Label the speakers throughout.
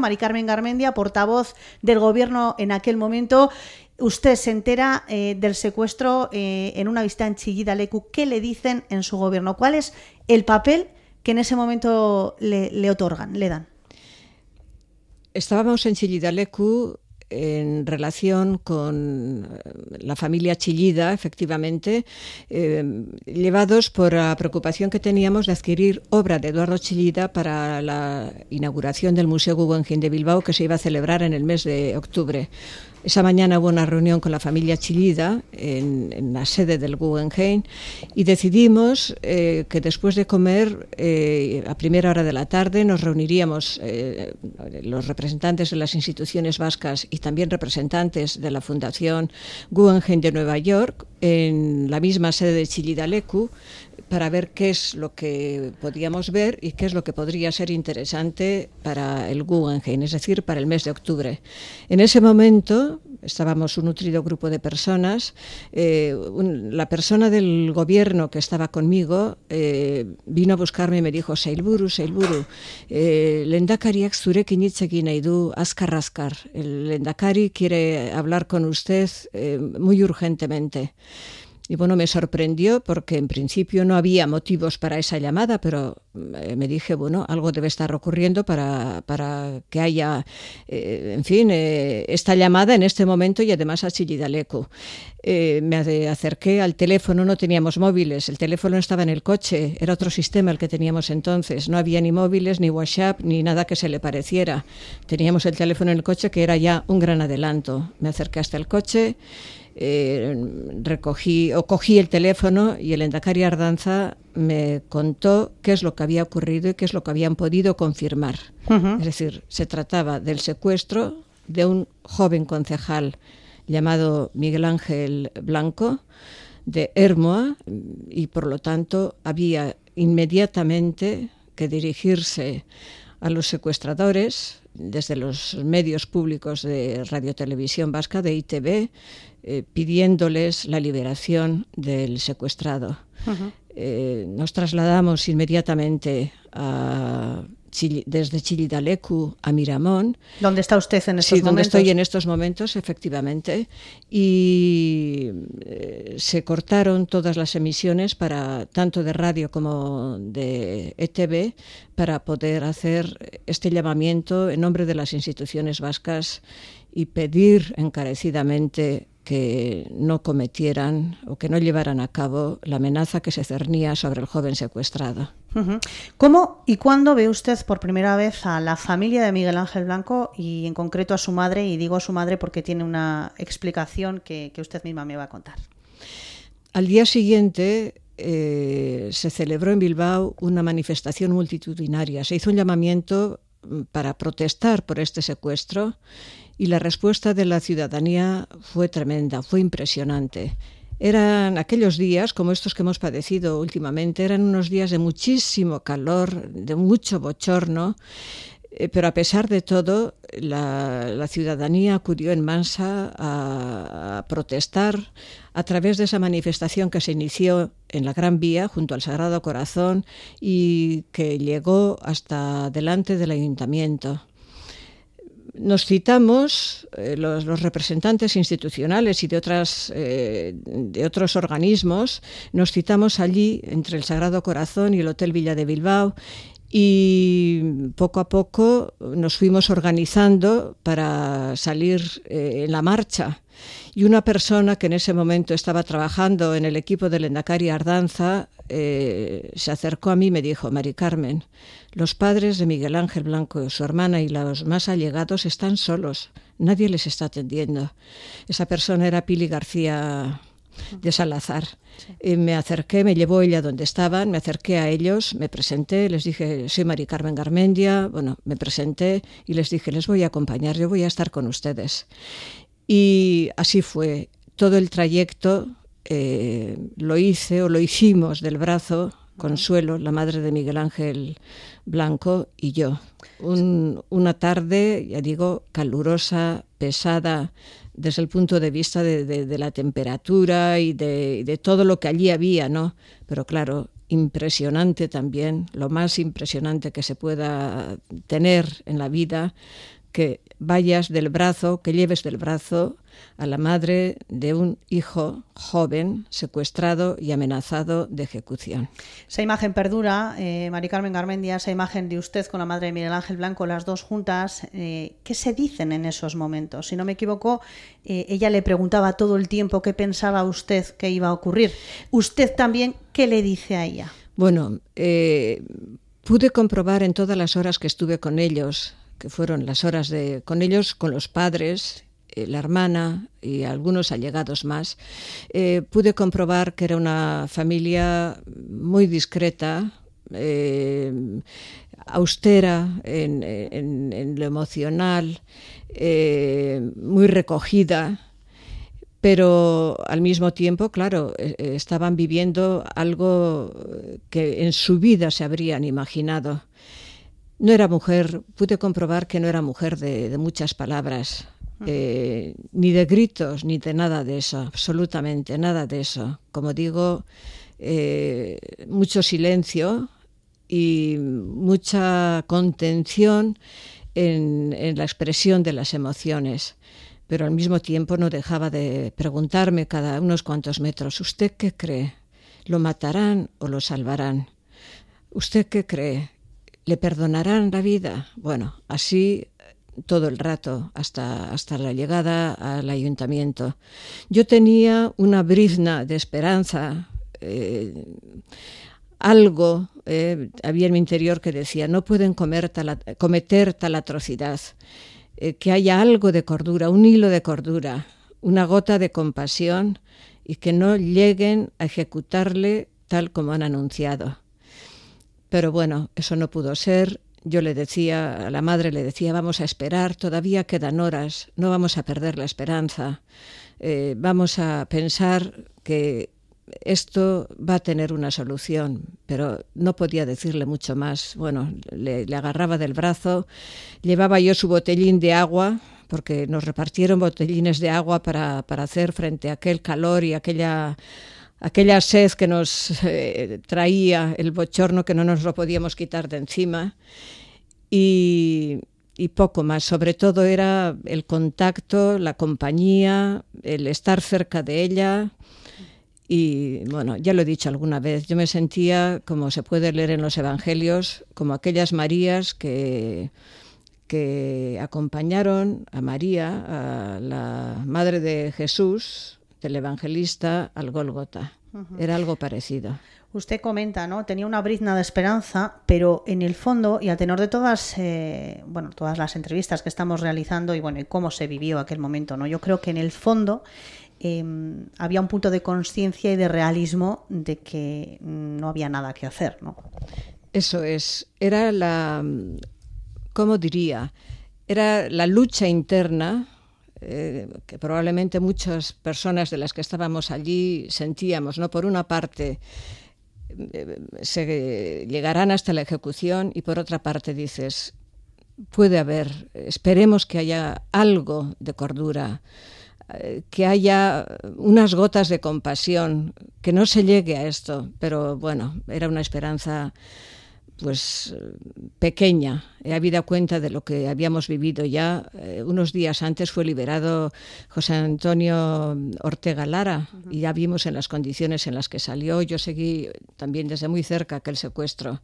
Speaker 1: Mari Carmen Garmendia, portavoz del gobierno en aquel momento. Usted se entera eh, del secuestro eh, en una visita en Chillida Lecu. ¿Qué le dicen en su gobierno? ¿Cuál es el papel que en ese momento le, otorgan, le dan?
Speaker 2: Estábamos en Chillida Lecu en relación con eh, la familia Chillida, efectivamente, eh, llevados por la preocupación que teníamos de adquirir obra de Eduardo Chillida para la inauguración del Museo Guggenheim de Bilbao que se iba a celebrar en el mes de octubre. Esa mañana hubo una reunión con la familia Chillida en, la sede del Guggenheim y decidimos eh, que después de comer, eh, a primera hora de la tarde, nos reuniríamos eh, los representantes de las instituciones vascas y también representantes de la Fundación Guggenheim de Nueva York en la misma sede de Chillida Lecu para ver qué es lo que podíamos ver y qué es lo que podría ser interesante para el Guggenheim, es decir, para el mes de octubre. En ese momento estábamos un nutrido grupo de personas. Eh, la persona del gobierno que estaba conmigo eh, vino a buscarme y me dijo, Seilburu, Seilburu, eh, lendakariak El lendakari quiere hablar con usted eh, muy urgentemente. Y bueno, me sorprendió porque en principio no había motivos para esa llamada, pero eh, me dije, bueno, algo debe estar ocurriendo para, para que haya, eh, en fin, eh, esta llamada en este momento y además a Chillidaleco. me acerqué al teléfono, no teníamos móviles, el teléfono estaba en el coche, era otro sistema el que teníamos entonces, no había ni móviles, ni WhatsApp, ni nada que se le pareciera. Teníamos el teléfono en el coche que era ya un gran adelanto. Me acerqué hasta el coche eh, recogí o cogí el teléfono y el Endacari Ardanza me contó qué es lo que había ocurrido y qué es lo que habían podido confirmar. Es decir, se trataba del secuestro de un joven concejal llamado Miguel Ángel Blanco de Hermoa y por lo tanto había inmediatamente que dirigirse a los secuestradores desde los medios públicos de Radio Televisión Vasca, de ITV, eh, pidiéndoles la liberación del secuestrado. Eh, nos trasladamos inmediatamente a desde Chilidalecu a Miramón.
Speaker 1: ¿Dónde está usted en estos
Speaker 2: sí, donde estoy en estos momentos, efectivamente. Y eh, se cortaron todas las emisiones para tanto de radio como de ETV para poder hacer este llamamiento en nombre de las instituciones vascas y pedir encarecidamente que no cometieran o que no llevaran a cabo la amenaza que se cernía sobre el joven secuestrado.
Speaker 1: ¿Cómo y cuándo ve usted por primera vez a la familia de Miguel Ángel Blanco y en concreto a su madre? Y digo a su madre porque tiene una explicación que, usted misma me va a contar.
Speaker 2: Al día siguiente eh, se celebró en Bilbao una manifestación multitudinaria. Se hizo un llamamiento mm, para protestar por este secuestro y la respuesta de la ciudadanía fue tremenda, fue impresionante. Eran aquellos días, como estos que hemos padecido últimamente, eran unos días de muchísimo calor, de mucho bochorno, eh, pero a pesar de todo, la, ciudadanía acudió en masa a, protestar a través de esa manifestación que se inició en la Gran Vía junto al Sagrado Corazón y que llegó hasta delante del ayuntamiento nos citamos, eh, los, representantes institucionales y de, otras, eh, de otros organismos, nos citamos allí entre el Sagrado Corazón y el Hotel Villa de Bilbao y poco a poco nos fuimos organizando para salir eh, en la marcha. Y una persona que en ese momento estaba trabajando en el equipo del Endacari Ardanza eh, se acercó a mí y me dijo, Mari Carmen, los padres de Miguel Ángel Blanco, su hermana y los más allegados están solos, nadie les está atendiendo. Esa persona era Pili García de Salazar. Y me acerqué, me llevó ella donde estaban, me acerqué a ellos, me presenté, les dije, soy Mari Carmen Garmendia, bueno, me presenté y les dije, les voy a acompañar, yo voy a estar con ustedes. Y así fue. Todo el trayecto eh, lo hice o lo hicimos del brazo Consuelo, la madre de Miguel Ángel Blanco, y yo. una tarde, ya digo, calurosa, pesada, desde el punto de vista de, la temperatura y de, de, todo lo que allí había, ¿no? Pero claro, impresionante también, lo más impresionante que se pueda tener en la vida, que vayas del brazo, que lleves del brazo a la madre de un hijo joven secuestrado y amenazado de ejecución.
Speaker 1: Esa imagen perdura, eh, Mari Carmen Garmendia, esa imagen de usted con la madre de Miguel Ángel Blanco, las dos juntas, eh, ¿qué se dicen en esos momentos? Si no me equivoco, eh, ella le preguntaba todo el tiempo qué pensaba usted que iba a ocurrir. ¿Usted también qué le dice a ella?
Speaker 2: Bueno, eh, pude comprobar en todas las horas que estuve con ellos, que fueron las horas de con ellos, con los padres, eh, la hermana y algunos allegados más, eh, pude comprobar que era una familia muy discreta, austera en, lo emocional, muy recogida pero al mismo tiempo, claro, e, estaban viviendo algo que en su vida se habrían imaginado. No era mujer, pude comprobar que no era mujer de, muchas palabras, eh, ni de gritos, ni de nada de eso, absolutamente nada de eso. Como digo, eh, mucho silencio y mucha contención en la expresión de las emociones pero al mismo tiempo no dejaba de preguntarme cada unos cuantos metros, ¿usted qué cree? ¿Lo matarán o lo salvarán? ¿Usted qué cree? ¿Le perdonarán la vida? Bueno, así todo el rato hasta, hasta la llegada al ayuntamiento. Yo tenía una brizna de esperanza, eh, algo eh, había en mi interior que decía, no pueden cometer tal atrocidad. Eh, que haya algo de cordura, un hilo de cordura, una gota de compasión y que no lleguen a ejecutarle tal como han anunciado. Pero bueno, eso no pudo ser. Yo le decía, a la madre le decía, vamos a esperar, todavía quedan horas, no vamos a perder la esperanza, eh, vamos a pensar que esto va a tener una solución, pero no podía decirle mucho más. Bueno, le, agarraba del brazo, llevaba yo su botellín de agua, porque nos repartieron botellines de agua para, hacer frente a aquel calor y aquella aquella sed que nos eh, traía, el bochorno que no nos lo podíamos quitar de encima. Y, y, poco más. Sobre todo era el contacto, la compañía, el estar cerca de ella, y bueno, ya lo he dicho alguna vez, yo me sentía, como se puede leer en los Evangelios, como aquellas Marías que, que acompañaron a María, a la madre de Jesús, del evangelista, al Gólgota. Era algo parecido.
Speaker 1: Usted comenta, ¿no? Tenía una brizna de esperanza, pero en el fondo, y a tenor de todas, eh, bueno, todas las entrevistas que estamos realizando y bueno, y cómo se vivió aquel momento, ¿no? Yo creo que en el fondo Em, había un punto de conciencia y de realismo de que no había nada que hacer, ¿no?
Speaker 2: Eso es, era la, ¿cómo diría? Era la lucha interna eh, que probablemente muchas personas de las que estábamos allí sentíamos, ¿no? Por una parte, eh, se llegarán hasta la ejecución y por otra parte dices, puede haber, esperemos que haya algo de cordura que haya unas gotas de compasión, que no se llegue a esto, pero bueno, era una esperanza pues pequeña. He habido cuenta de lo que habíamos vivido ya. Eh, unos días antes fue liberado José Antonio Ortega Lara y ya vimos en las condiciones en las que salió. Yo seguí también desde muy cerca aquel secuestro.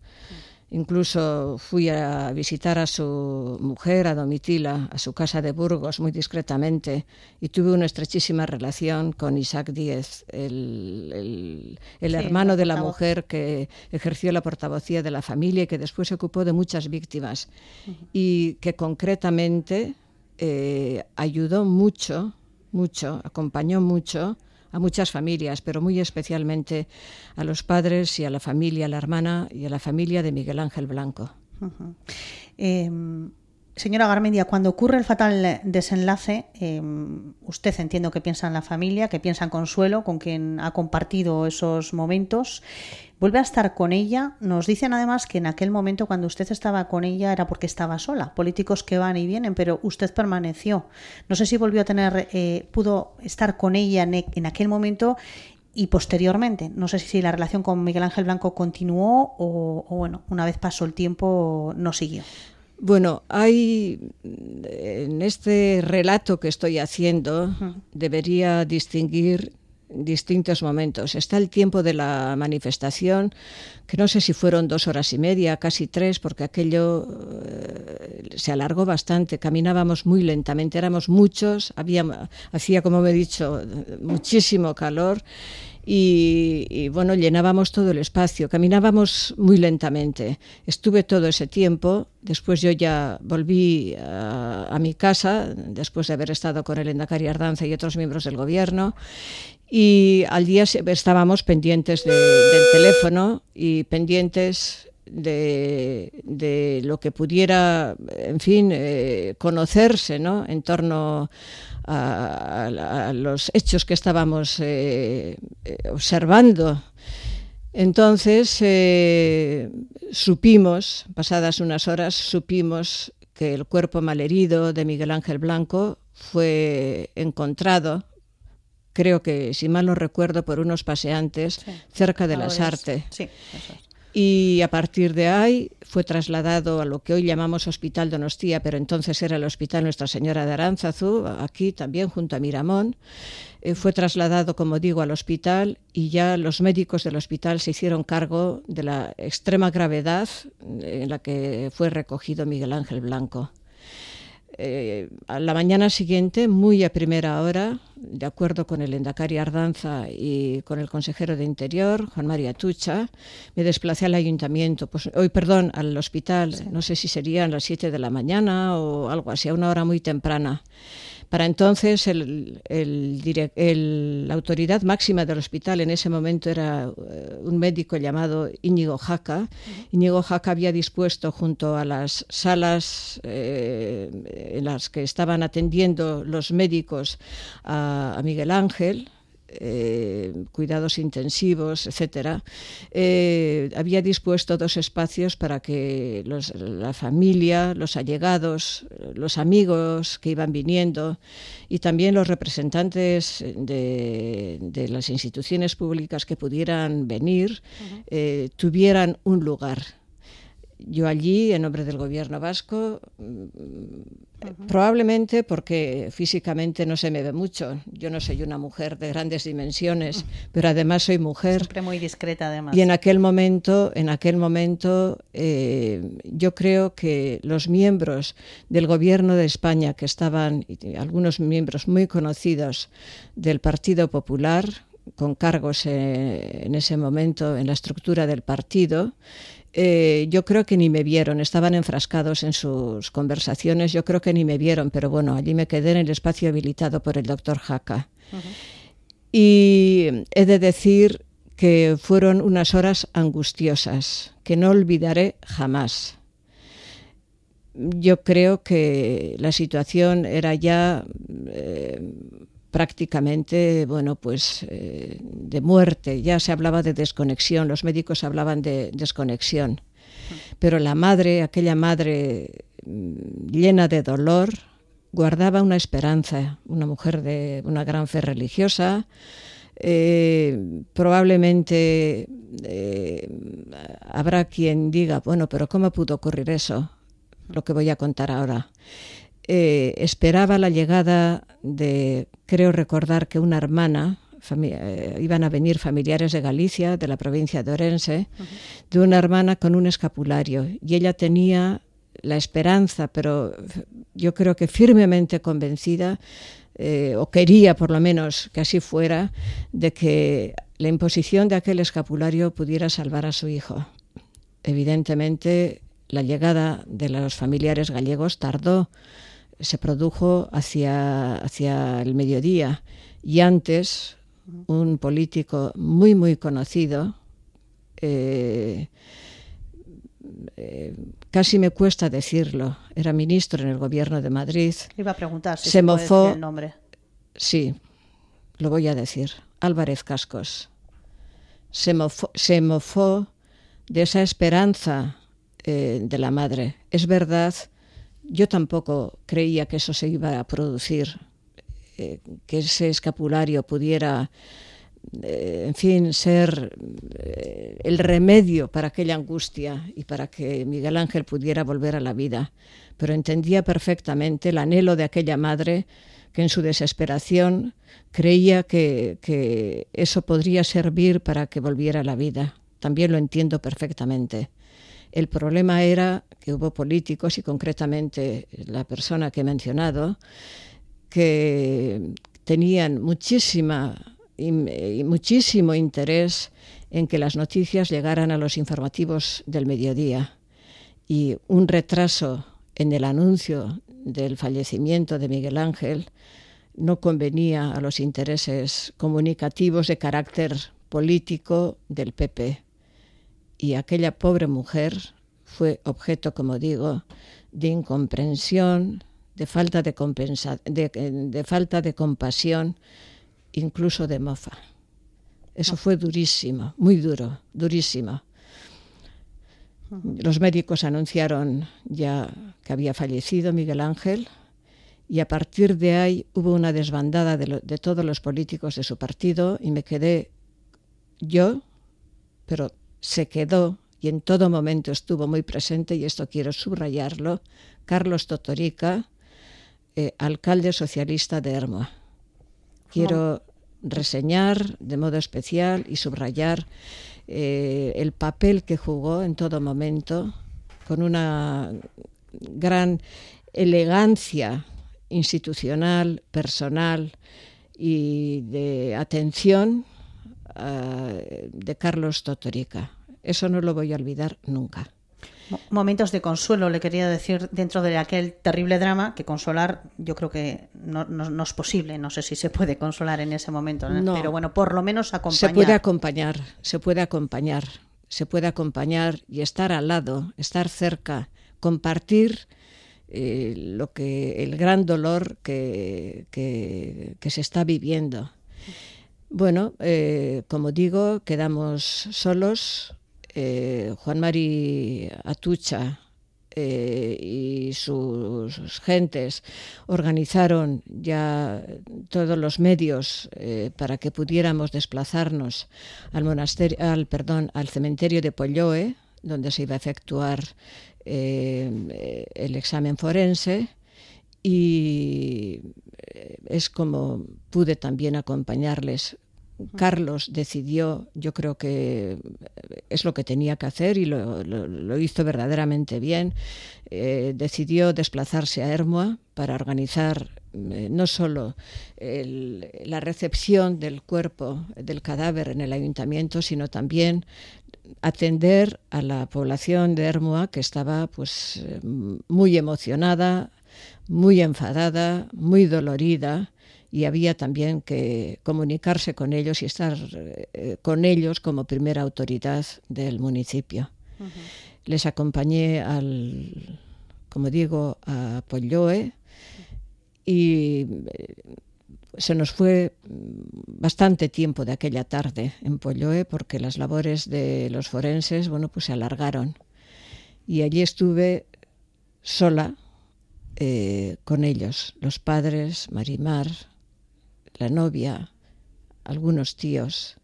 Speaker 2: Incluso fui a visitar a su mujer, a Domitila, a su casa de Burgos, muy discretamente, y tuve una estrechísima relación con Isaac Díez, el, hermano de la mujer que ejerció la portavocía de la familia y que después se ocupó de muchas víctimas, y que concretamente eh, ayudó mucho, mucho, acompañó mucho a muchas familias, pero muy especialmente a los padres y a la familia, a la hermana y a la familia de Miguel Ángel Blanco.
Speaker 1: Señora Garmendia, cuando ocurre el fatal desenlace, em, usted entiendo que piensa en la familia, que piensa en Consuelo, con quien ha compartido esos momentos. Vuelve a estar con ella. Nos dicen además que en aquel momento, cuando usted estaba con ella, era porque estaba sola. Políticos que van y vienen, pero usted permaneció. No sé si volvió a tener, eh, pudo estar con ella en, en aquel momento y posteriormente. No sé si la relación con Miguel Ángel Blanco continuó o, o bueno, una vez pasó el tiempo, no siguió.
Speaker 2: Bueno, hay en este relato que estoy haciendo, debería distinguir distintos momentos. Está el tiempo de la manifestación, que no sé si fueron dos horas y media, casi tres, porque aquello eh, se alargó bastante. Caminábamos muy lentamente, éramos muchos, había, hacía, como me he dicho, muchísimo calor y, bueno, llenábamos todo el espacio, caminábamos muy lentamente. Estuve todo ese tiempo, después yo ya volví a, mi casa, después de haber estado con el Endacari Ardanza y otros miembros del gobierno, y al día estábamos pendientes del teléfono y pendientes de, lo que pudiera, en fin, eh, conocerse ¿no? en torno a, los hechos que estábamos eh, eh, observando. Entonces supimos, pasadas unas horas, supimos que el cuerpo malherido de Miguel Ángel Blanco fue encontrado creo que, si mal no recuerdo, por unos paseantes cerca de las Artes. Sí, y a partir de ahí fue trasladado a lo que hoy llamamos Hospital Donostia, pero entonces era el Hospital Nuestra Señora de Aránzazu, aquí también junto a Miramón. Eh, fue trasladado, como digo, al hospital y ya los médicos del hospital se hicieron cargo de la extrema gravedad en la que fue recogido Miguel Ángel Blanco. Eh, a la mañana siguiente, muy a primera hora, de acuerdo con el Endacari Ardanza y con el consejero de Interior, Juan María Tucha, me desplacé al ayuntamiento, pues hoy, perdón, al hospital, no sé si serían las 7 de la mañana o algo así, a una hora muy temprana. Para entonces, el, la autoridad máxima del hospital en ese momento era eh, un médico llamado Íñigo Jaca. Íñigo Jaca había dispuesto junto a las salas eh, en las que estaban atendiendo los médicos a Miguel Ángel, eh, cuidados intensivos, etcétera, eh, había dispuesto dos espacios para que la familia, los allegados, los amigos que iban viniendo y también los representantes de, las instituciones públicas que pudieran venir eh, tuvieran un lugar. Yo allí, en nombre del gobierno vasco, Probablemente porque físicamente no se me ve mucho. Yo no soy una mujer de grandes dimensiones, pero además soy mujer.
Speaker 1: Siempre muy discreta, además.
Speaker 2: Y en aquel momento, en aquel momento, eh, yo creo que los miembros del gobierno de España que estaban, algunos miembros muy conocidos del Partido Popular, con cargos eh, en ese momento en la estructura del partido, eh, yo creo que ni me vieron, estaban enfrascados en sus conversaciones, yo creo que ni me vieron, pero bueno, allí me quedé en el espacio habilitado por el doctor Jaca. Y he de decir que fueron unas horas angustiosas, que no olvidaré jamás. Yo creo que la situación era ya eh, prácticamente, bueno, pues eh, de muerte. Ya se hablaba de desconexión, los médicos hablaban de desconexión. Pero la madre, aquella madre mm, llena de dolor, guardaba una esperanza, una mujer de una gran fe religiosa, eh, probablemente eh, habrá quien diga, bueno, pero ¿cómo pudo ocurrir eso? Lo que voy a contar ahora. Eh, esperaba la llegada de, creo recordar que una hermana, eh, iban a venir familiares de Galicia, de la provincia de Orense, de una hermana con un escapulario. Y ella tenía la esperanza, pero yo creo que firmemente convencida, eh, o quería por lo menos que así fuera, de que la imposición de aquel escapulario pudiera salvar a su hijo. Evidentemente, la llegada de los familiares gallegos tardó se produjo hacia, hacia el mediodía y antes un político muy, muy conocido, eh, eh, casi me cuesta decirlo, era ministro en el gobierno de Madrid.
Speaker 1: Iba a preguntar si
Speaker 2: se,
Speaker 1: mofó, el nombre.
Speaker 2: Sí, lo voy a decir. Álvarez Cascos. Se mofó, se mofó de esa esperanza eh, de la madre. Es verdad, yo tampoco creía que eso se iba a producir, eh, que ese escapulario pudiera en fin, ser eh, el remedio para aquella angustia y para que Miguel Ángel pudiera volver a la vida. Pero entendía perfectamente el anhelo de aquella madre que en su desesperación creía que, que eso podría servir para que volviera a la vida. También lo entiendo perfectamente. El problema era que hubo políticos y concretamente la persona que he mencionado que tenían muchísima y, muchísimo interés en que las noticias llegaran a los informativos del mediodía y un retraso en el anuncio del fallecimiento de Miguel Ángel no convenía a los intereses comunicativos de carácter político del PP. Y aquella pobre mujer fue objeto, como digo, de incomprensión, de falta de, de falta de compasión incluso de mofa. Eso fue durísimo, muy duro, durísimo. Los médicos anunciaron ya que había fallecido Miguel Ángel y a partir de ahí hubo una desbandada de, de todos los políticos de su partido y me quedé yo, pero se quedó y en todo momento estuvo muy presente, y esto quiero subrayarlo, Carlos Totorica, eh, alcalde socialista de Hermoa. Quiero reseñar de modo especial y subrayar eh, el papel que jugó en todo momento con una gran elegancia institucional, personal y de atención uh, de Carlos Totorica. Eso no lo voy a olvidar nunca.
Speaker 1: Momentos de consuelo, le quería decir, dentro de aquel terrible drama, que consolar yo creo que no, no, es posible, no sé si se puede consolar en ese momento, pero bueno, por lo menos acompañar.
Speaker 2: Se puede acompañar, se puede acompañar, se puede acompañar y estar al lado, estar cerca, compartir eh, lo que el gran dolor que, que, se está viviendo. Bueno, eh, como digo, quedamos solos, eh, Juan Mari Atucha eh, y sus, gentes organizaron ya todos los medios eh, para que pudiéramos desplazarnos al monasterio, al perdón, al cementerio de Polloe, donde se iba a efectuar el examen forense y es como pude también acompañarles Carlos decidió, yo creo que es lo que tenía que hacer y lo, hizo verdaderamente bien, eh, decidió desplazarse a Hermoa para organizar eh, no solo la recepción del cuerpo, del cadáver en el ayuntamiento, sino también atender a la población de Hermoa que estaba pues muy emocionada, muy enfadada, muy dolorida y había también que comunicarse con ellos y estar eh, con ellos como primera autoridad del municipio. Les acompañé al, como digo, a Polloe y eh, se nos fue bastante tiempo de aquella tarde en Polloe porque las labores de los forenses, bueno, pues se alargaron. Y allí estuve sola eh, con ellos, los padres, Marimar, la novia, algunos tíos.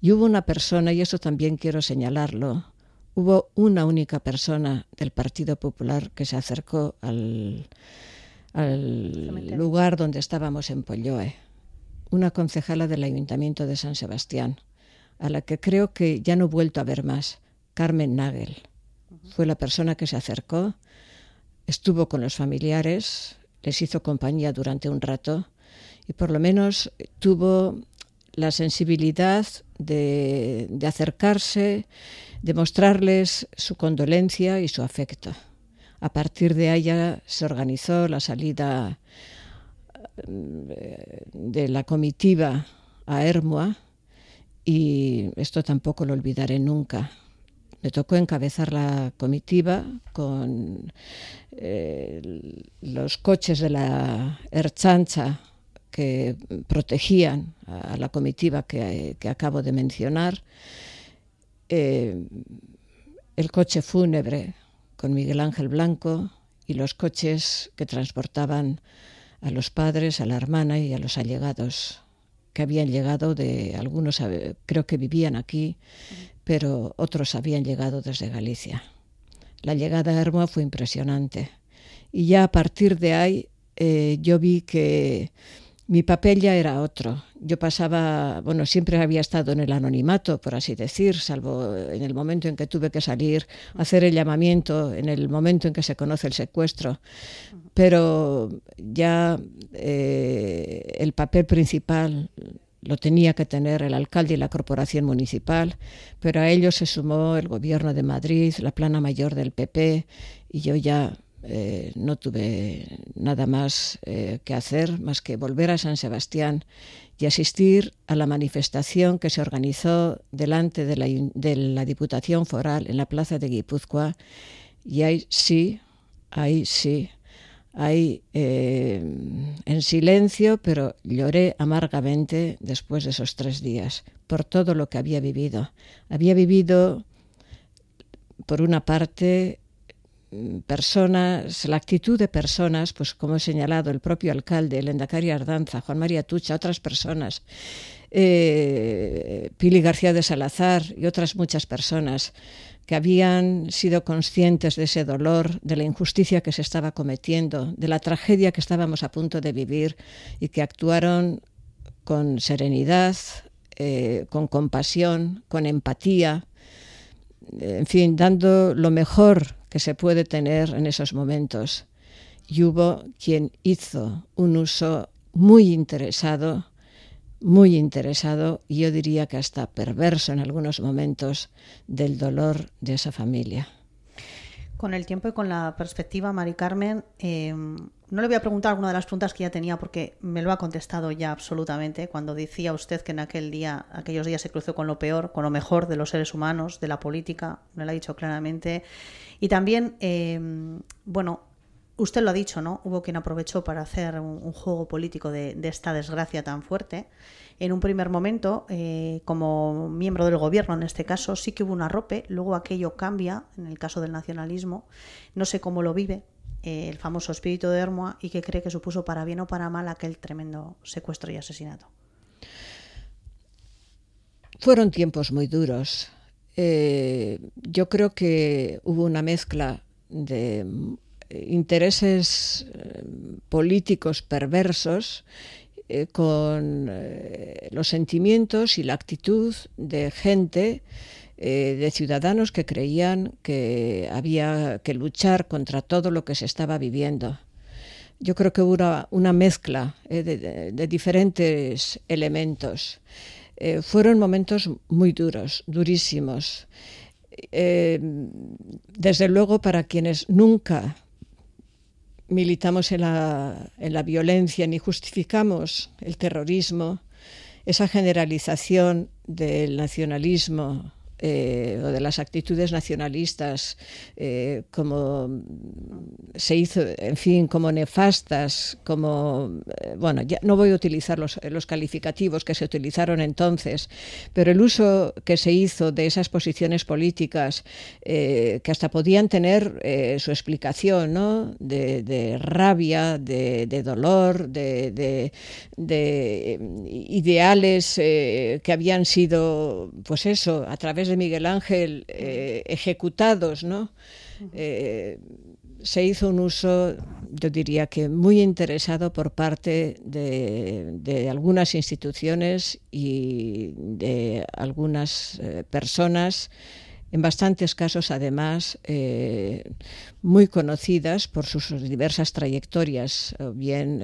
Speaker 2: Y hubo una persona, y eso también quiero señalarlo, hubo una única persona del Partido Popular que se acercó al, lugar donde estábamos en Polloe, una concejala del Ayuntamiento de San Sebastián, a la que creo que ya no he vuelto a ver más, Carmen Nagel. Fue la persona que se acercó, estuvo con los familiares, les hizo compañía durante un rato y por lo menos tuvo la sensibilidad de, acercarse, de mostrarles su condolencia y su afecto. A partir de ella se organizó la salida eh, de la comitiva a Hermoa y esto tampoco lo olvidaré nunca. me tocó encabezar la comitiva con eh, los coches de la Erchancha que protegían a la comitiva que, acabo de mencionar, eh, el coche fúnebre con Miguel Ángel Blanco y los coches que transportaban a los padres, a la hermana y a los allegados que habían llegado de algunos, creo que vivían aquí, pero otros habían llegado desde Galicia. La llegada a Hermoa fue impresionante. Y ya a partir de ahí eh, yo vi que mi papel ya era otro. Yo pasaba, bueno, siempre había estado en el anonimato, por así decir, salvo en el momento en que tuve que salir hacer el llamamiento, en el momento en que se conoce el secuestro. Pero ya eh, el papel principal lo tenía que tener el alcalde y la corporación municipal, pero a ello se sumó el gobierno de Madrid, la plana mayor del PP, y yo ya eh, no tuve nada más eh, que hacer más que volver a San Sebastián y asistir a la manifestación que se organizó delante de la, Diputación Foral en la Plaza de Guipúzcoa y ahí sí, ahí sí, ahí eh, en silencio, pero lloré amargamente después de esos tres días por todo lo que había vivido. Había vivido, por una parte, personas, la actitud de personas, pues como he señalado, el propio alcalde, el Endacari Ardanza, Juan María Tucha, otras personas, eh, Pili García de Salazar y otras muchas personas que habían sido conscientes de ese dolor, de la injusticia que se estaba cometiendo, de la tragedia que estábamos a punto de vivir y que actuaron con serenidad, eh, con compasión, con empatía, en fin, dando lo mejor que se puede tener en esos momentos. Y hubo quien hizo un uso muy interesado, muy interesado, y yo diría que hasta perverso en algunos momentos, del dolor de esa familia.
Speaker 1: Con el tiempo y con la perspectiva, Mari Carmen, eh, no le voy a preguntar alguna de las preguntas que ya tenía porque me lo ha contestado ya absolutamente cuando decía usted que en aquel día, aquellos días se cruzó con lo peor, con lo mejor de los seres humanos, de la política, me lo ha dicho claramente. Y también, eh, bueno, usted lo ha dicho, ¿no? Hubo quien aprovechó para hacer un, juego político de, esta desgracia tan fuerte. En un primer momento, eh, como miembro del gobierno en este caso, sí que hubo un arrope, luego aquello cambia, en el caso del nacionalismo, no sé cómo lo vive eh, el famoso espíritu de Hermoa y qué cree que supuso para bien o para mal aquel tremendo secuestro y asesinato.
Speaker 2: Fueron tiempos muy duros. Eh, yo creo que hubo una mezcla de intereses políticos perversos eh, con eh, los sentimientos y la actitud de gente, eh, de ciudadanos que creían que había que luchar contra todo lo que se estaba viviendo. Yo creo que hubo una, mezcla de, diferentes elementos. Fueron momentos muy duros, durísimos. desde luego, para quienes nunca militamos en la, en la violencia ni justificamos el terrorismo, esa generalización del nacionalismo eh, o de las actitudes nacionalistas eh, como se hizo, en fin, como nefastas, como, eh, bueno, ya no voy a utilizar los, los, calificativos que se utilizaron entonces, pero el uso que se hizo de esas posiciones políticas que hasta podían tener su explicación, ¿no? De, rabia, de, dolor, de, de ideales que habían sido, pues eso, a través de Miguel Ángel eh, ejecutados, ¿no? Eh, se hizo un uso, yo diría que muy interesado por parte de, algunas instituciones y de algunas eh, personas, en bastantes casos además muy conocidas por sus diversas trayectorias, bien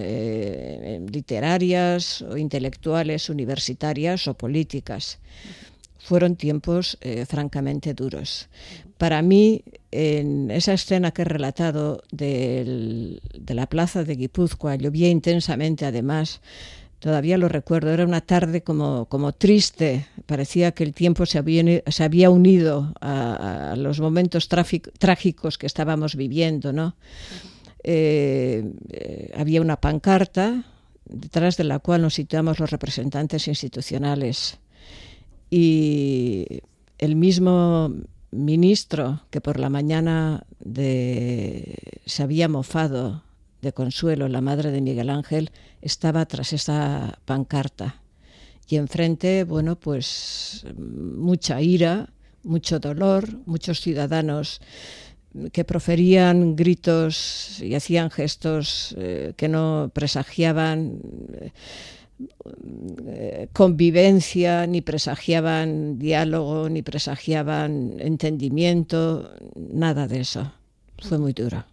Speaker 2: literarias o intelectuales, universitarias o políticas fueron tiempos eh, francamente duros. Para mí, en esa escena que he relatado de la plaza de Guipúzcoa, llovía intensamente además, Todavía lo recuerdo, era una tarde como, triste, parecía que el tiempo se había, unido a, a los momentos trágicos que estábamos viviendo. ¿no? Eh, eh, había una pancarta detrás de la cual nos situamos los representantes institucionales y el mismo ministro que por la mañana se había mofado de Consuelo, la madre de Miguel Ángel, estaba tras esa pancarta. Y enfrente, bueno, pues mucha ira, mucho dolor, muchos ciudadanos que proferían gritos y hacían gestos eh, que no presagiaban eh, convivencia, ni presagiaban diálogo, ni presagiaban entendimiento, nada de eso. Fue muy duro.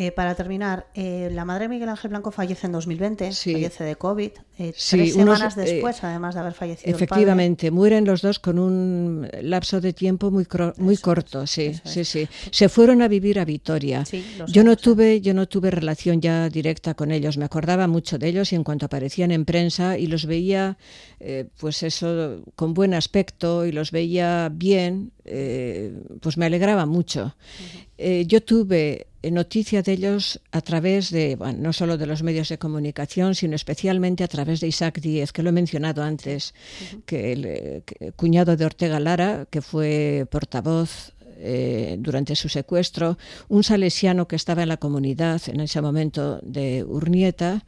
Speaker 1: Eh, para terminar, eh, la madre de Miguel Ángel Blanco fallece en 2020, fallece de COVID, eh, tres semanas después, además de haber fallecido.
Speaker 2: Efectivamente, mueren los dos con un lapso de tiempo muy, muy corto, sí, sí, sí. Se fueron a vivir a Vitoria. yo no tuve, yo no tuve relación ya directa con ellos, me acordaba mucho de ellos y en cuanto aparecían en prensa y los veía, pues eso, con buen aspecto y los veía bien, pues me alegraba mucho. yo tuve noticia de ellos a través de, bueno, no solo de los medios de comunicación, sino especialmente a través de Isaac Díez, que lo he mencionado antes, que el cuñado de Ortega Lara, que fue portavoz eh, durante su secuestro, un salesiano que estaba en la comunidad en ese momento de Urnieta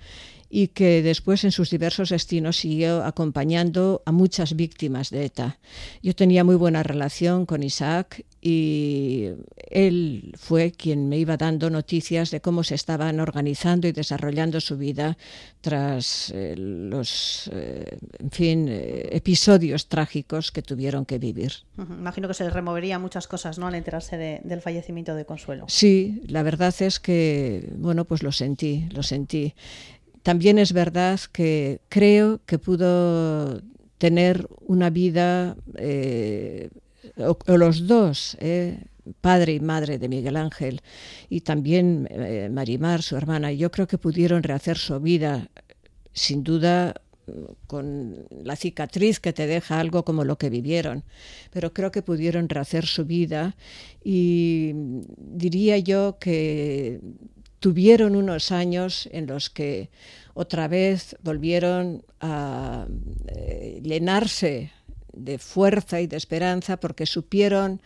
Speaker 2: y que después en sus diversos destinos siguió acompañando a muchas víctimas de ETA. Yo tenía muy buena relación con Isaac y él fue quien me iba dando noticias de cómo se estaban organizando y desarrollando su vida tras eh, los, eh, en fin, eh, episodios trágicos que tuvieron que vivir.
Speaker 1: Imagino que se les removería muchas cosas, ¿no? Al enterarse del fallecimiento de Consuelo.
Speaker 2: Sí, la verdad es que, bueno, pues lo sentí, lo sentí. También es verdad que creo que pudo tener una vida, eh, o, los dos, eh, padre y madre de Miguel Ángel, y también eh, Marimar, su hermana, yo creo que pudieron rehacer su vida, sin duda con la cicatriz que te deja algo como lo que vivieron, pero creo que pudieron rehacer su vida y diría yo que tuvieron unos años en los que otra vez volvieron a eh, llenarse de fuerza y de esperanza porque supieron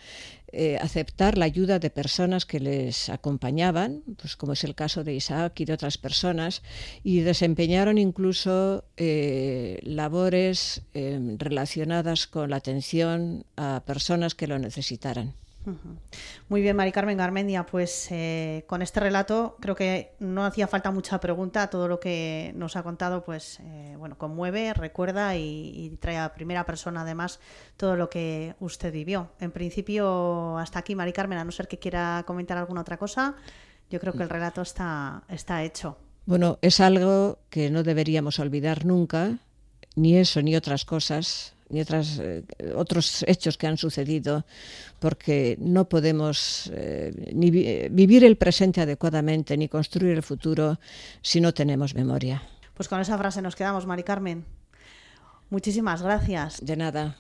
Speaker 2: eh, aceptar la ayuda de personas que les acompañaban, pues como es el caso de Isaac y de otras personas, y desempeñaron incluso eh, labores relacionadas con la atención a personas que lo necesitaran.
Speaker 1: Muy bien, Mari Carmen Garmendia, pues eh, con este relato creo que no hacía falta mucha pregunta, todo lo que nos ha contado pues eh, bueno, conmueve, recuerda y, trae a primera persona además todo lo que usted vivió. En principio, hasta aquí, Mari Carmen, a no ser que quiera comentar alguna otra cosa, yo creo que el relato está, está hecho.
Speaker 2: Bueno, es algo que no deberíamos olvidar nunca, ni eso ni otras cosas, ni otras, eh, otros hechos que han sucedido, porque no podemos eh, ni vivir el presente adecuadamente ni construir el futuro si no tenemos memoria.
Speaker 1: Pues con esa frase nos quedamos, Mari Carmen. Muchísimas gracias.
Speaker 2: De nada.